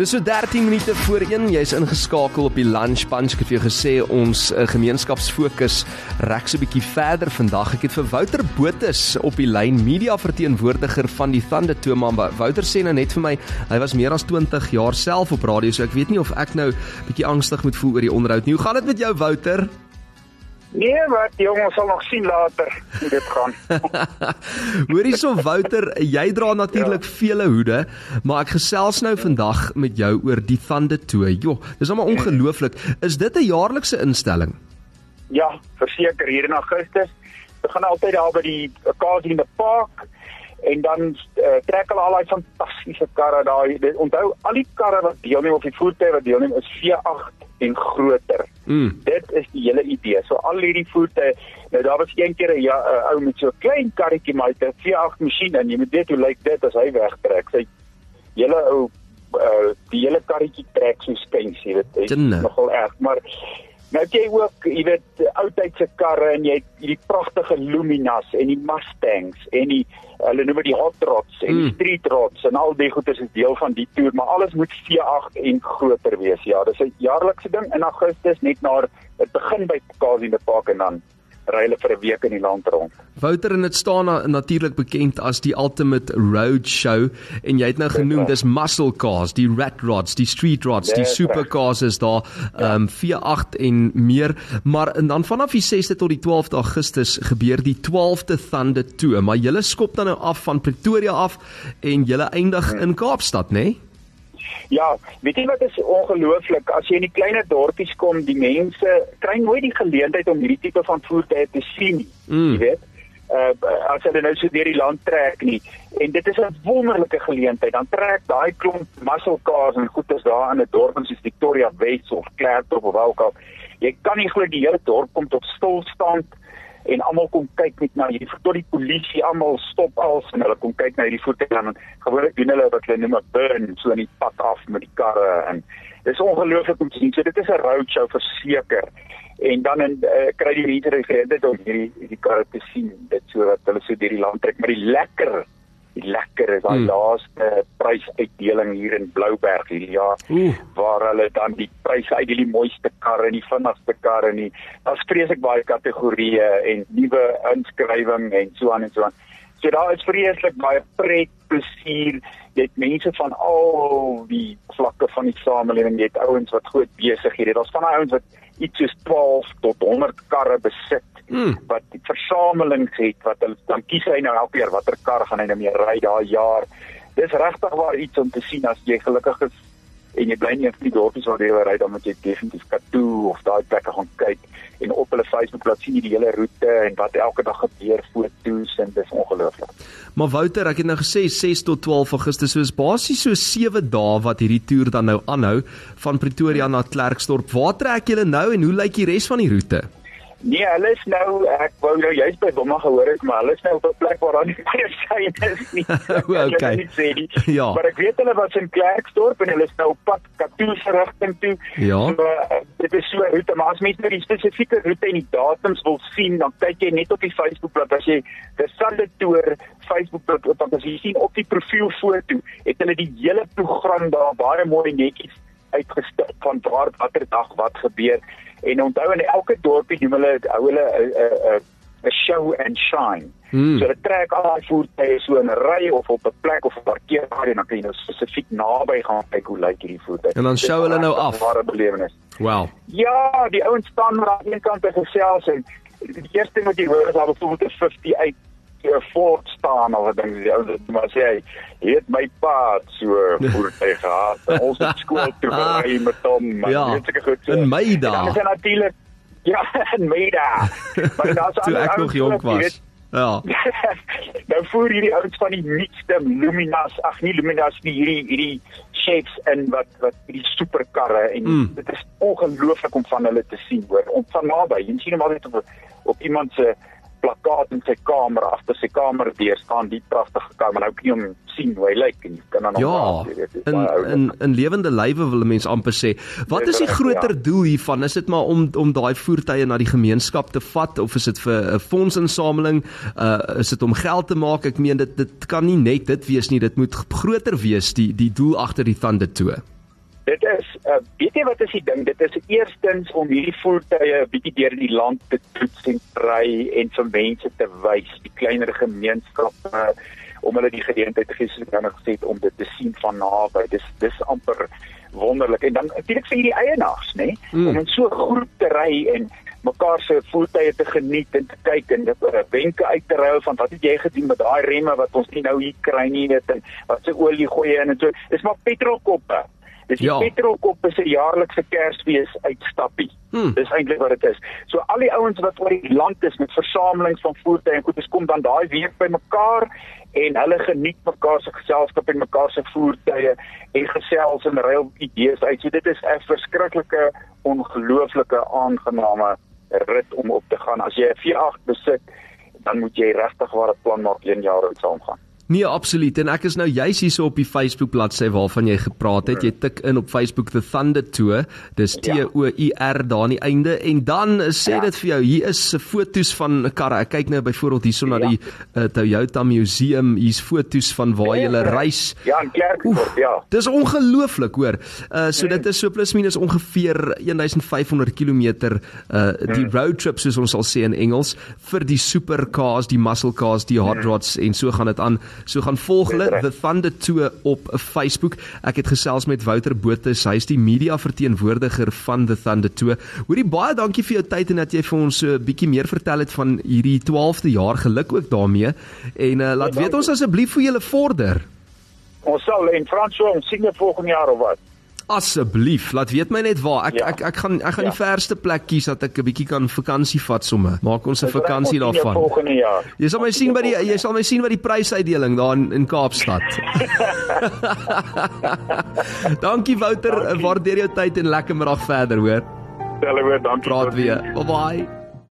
Dis so 13 minute voor 1. Jy's ingeskakel op die Lunch Punch. Ek het vir jou gesê ons uh, gemeenskapsfokus rek so 'n bietjie verder vandag. Ek het vir Wouter Botus op die lyn, media verteenwoordiger van die Thunder Toma. Wouter sê nou net vir my, hy was meer as 20 jaar self op radio, so ek weet nie of ek nou bietjie angstig moet voel oor die onderhoud nie. Hoe gaan dit met jou Wouter? Nee, wat jong, ons sal nog sien later hoe dit gaan. Hoorie so Wouter, jy dra natuurlik ja. vele hoede, maar ek gesels nou vandag met jou oor die Thande toe. Jo, dis almal ongelooflik. Is dit 'n jaarlikse instelling? Ja, verseker hier in Augustus. Dit gaan altyd daar by die Occasion in the Park en dan uh, trek hulle al daai fantastiese karre daai. Onthou, al die karre wat deelneem op die voertuie wat deelneem is V8 en groter. Mm. Dit is die hele idee. So al hierdie voertuie, nou daar was een keer 'n ja, ou met so 'n klein karretjie maar dit 'n V8 masjien en jy moet weet hoe lyk dit as hy wegtrek. Sy hele ou uh, die hele karretjie trek so skensie, dit is nogal erg, maar Nou jy ook, jy weet, oudtydse karre en jy het hierdie pragtige Luminas en die Mustangs en die hulle noem dit die Hot Rods en mm. die Street Rods en al die goedes is deel van die toer, maar alles moet V8 en groter wees. Ja, dis 'n jaarlikse ding in Augustus net na dit begin by Casino Park en dan ry hulle vir 'n week in die land rond. Wouter en dit staan na, natuurlik bekend as die Ultimate Road Show en jy het nou genoem dis muscle cars, die rat rods, die street rods, die supercars is daar ja. um V8 en meer, maar en dan vanaf die 6de tot die 12de Augustus gebeur die 12de Thunder Tour, maar julle skop dan nou af van Pretoria af en julle eindig hmm. in Kaapstad, né? Nee? Ja, weet jy wat is ongelooflik? As jy in die kleiner dorpies kom, die mense kry nooit die geleentheid om hierdie tipe van voertuie te sien, mm. jy weet. Uh as hulle nou so deur die land trek nie. En dit is 'n wonderlike geleentheid. Dan trek daai klomp muscle cars en goeders daar in 'n dorp soos Victoria West of Klerksdorp of Welkom jy kan nie glo die hele dorp kom tot stilstand en almal kom kyk net na hierdie tot die polisie almal stop als en hulle kom kyk na hierdie voertuie en gewoonlik doen hulle wat hulle noem 'n burn so in die pad af met die karre en dis ongelooflik om te sien. So dit is 'n roadshow verseker. En dan en uh, kry die mense regtig om hierdie hierdie karre te sien dit so wat hulle so deur die land trek. Maar die lekker lekker is daai mm. laaste prysuitdeling hier in Blouberg hierdie jaar mm. waar hulle dan die pryse uit die mooiste karre en die vinnigste karre en daar's vreeslik baie kategorieë en nuwe inskrywing en so aan en so aan. So daar is vreeslik baie pret, plesier, dit mense van al die vlakke van die samelewing, jy het ouens wat groot besighede, daar's van daai ouens wat iets soos 12 tot 100 karre besit mm. wat die versamelings het wat hulle dan kies hy nou elke keer watter kar gaan hy nou mee ry daai jaar. Dis regtig waar iets om te sien as jy gelukkig is en jy bly nie in die dorpies waar jy ry dan moet jy definitief Katoo of daai plekke gaan kyk en op hulle Facebook laat sien die hele roete en wat elke dag gebeur foto's en dis ongelooflik. Maar Wouter, ek het nou gesê 6 tot 12 Augustus, so is basies so 7 dae wat hierdie toer dan nou aanhou van Pretoria na Klerksdorp. Waar trek julle nou en hoe lyk die res van die roete? Nee, hulle is nou ek wou nou juist by Bomma gehoor het, maar hulle is nou op 'n plek waar daar nie baie syne is nie. okay. ja. Maar ek weet hulle was in Klerksdorp en hulle is nou op pad Katoo se rigting toe. Ja. So, uh, dit is so 'n roete, maar as mense nou die spesifieke roete en die datums wil sien, dan kyk jy net op die Facebookblad as jy Sunday Tour Facebookblad op dan as jy sien op die profielfoto, het hulle die hele program daar baie mooi netjies uitgestel van waar watter dag wat gebeur. En onthou in elke dorpie noem hulle hou hulle 'n 'n 'n show and shine. Hmm. So hulle trek al die voertuie so in 'n ry of op 'n plek of 'n parkeerplek en dan kan jy nou spesifiek naby gaan kyk hoe lyk hierdie voertuie. En dan show hulle nou af. Ware belewenis. Wow. Ja, die ouens staan maar aan een kant by gesels en die eerste ding wat jy hoor is al byvoorbeeld 'n 58 'n Ford staan of ding die ou maar sê hy het my pa so voertuig gehad. Ons het skool toe gery met hom, ja, weet seker goed. In my dae. Dit is natuurlik ja, in my dae. Maar daar's toe ek nog jonk was. Weet, ja. nou voer hierdie ouens van die nuutste Luminas, ag nie Luminas nie, hierdie hierdie shapes in wat wat hierdie superkarre en mm. dit is ongelooflik om van hulle te sien hoor. Om van naby, jy sien hom altyd op op iemand se plakkaat in sy kamer agter sy kamer deur staan die pragtige kar maar nou kan jy hom sien hoe hy lyk en jy kan dan Ja, weet, in in in lewende lywe wil mense amper sê. Wat is die groter ja. doel hiervan? Is dit maar om om daai voertuie na die gemeenskap te vat of is dit vir 'n fondsinsameling? Uh is dit om geld te maak? Ek meen dit dit kan nie net dit wees nie. Dit moet groter wees die die doel agter die Thunder toe. Dit is uh, weet jy wat is die ding? Dit is eerstens om hierdie voertuie 'n bietjie deur die land te toets en ry en vir mense te wys die kleiner gemeenskappe uh, om hulle die geleentheid te gee soos ek nou gesê het om dit te sien van naby. Dis dis amper wonderlik. En dan natuurlik vir die eienaars nê mm. om in so 'n groep te ry en mekaar se voertuie te geniet en te kyk en wenke uit te ruil van wat het jy gedoen met daai remme wat ons nie nou hier kry nie weet en wat se olie gooi en so. Dis maar petrolkoppe Dis die ja. petrolkop is 'n jaarlikse Kersfees uitstappie. Hmm. Dis eintlik wat dit is. So al die ouens wat oor die land is met versamelings van voertuie en goedes kom dan daai week bymekaar en hulle geniet mekaar se geselskap en mekaar se voertuie en gesels en ruil idees uit. So dit is 'n verskriklike ongelooflike aangename rit om op te gaan. As jy 'n V8 besit, dan moet jy regtig waar 'n plan maak een jaar en saamgaan. Nee, absoluut. En ek is nou juis hierso op die Facebook bladsy waarvan jy gepraat het. Jy tik in op Facebook the Thunder Tour. Dis T O U R daar aan die einde en dan sê ja. dit vir jou hier is foto's van karre. Ek kyk nou byvoorbeeld hierso na die uh, Toyota Museum. Hier's foto's van waar jy hulle reis. Ja, in Klerksdorp, ja. Dis ongelooflik, hoor. Uh so dit is so plus minus ongeveer 1500 km uh die hmm. road trip soos ons sal sê in Engels vir die supercars, die muscle cars, die hot hmm. rods en so gaan dit aan. So gaan volg hulle The Thunder Tour op Facebook. Ek het gesels met Wouter Botha, hy is die media verteenwoordiger van The Thunder Tour. Hoorie baie dankie vir jou tyd en dat jy vir ons so 'n bietjie meer vertel het van hierdie 12de jaar geluk ook daarmee. En uh, laat ja, weet ons asseblief hoe julle vorder. Ons sal in Fransjo sien volgende jaar of wat asseblief laat weet my net waar. Ek ja. ek, ek gaan ek gaan ja. die verste plek kies dat ek 'n bietjie kan vakansie vat somme. Maak ons 'n vakansie daarvan. volgende jaar. Jy sal my sien by die jy sal my sien by die prysuitdeling daar in, in Kaapstad. Dankie Wouter. Waardeer jou tyd en lekker middag verder hoor. Hallo dankie. Praat weer. Bye bye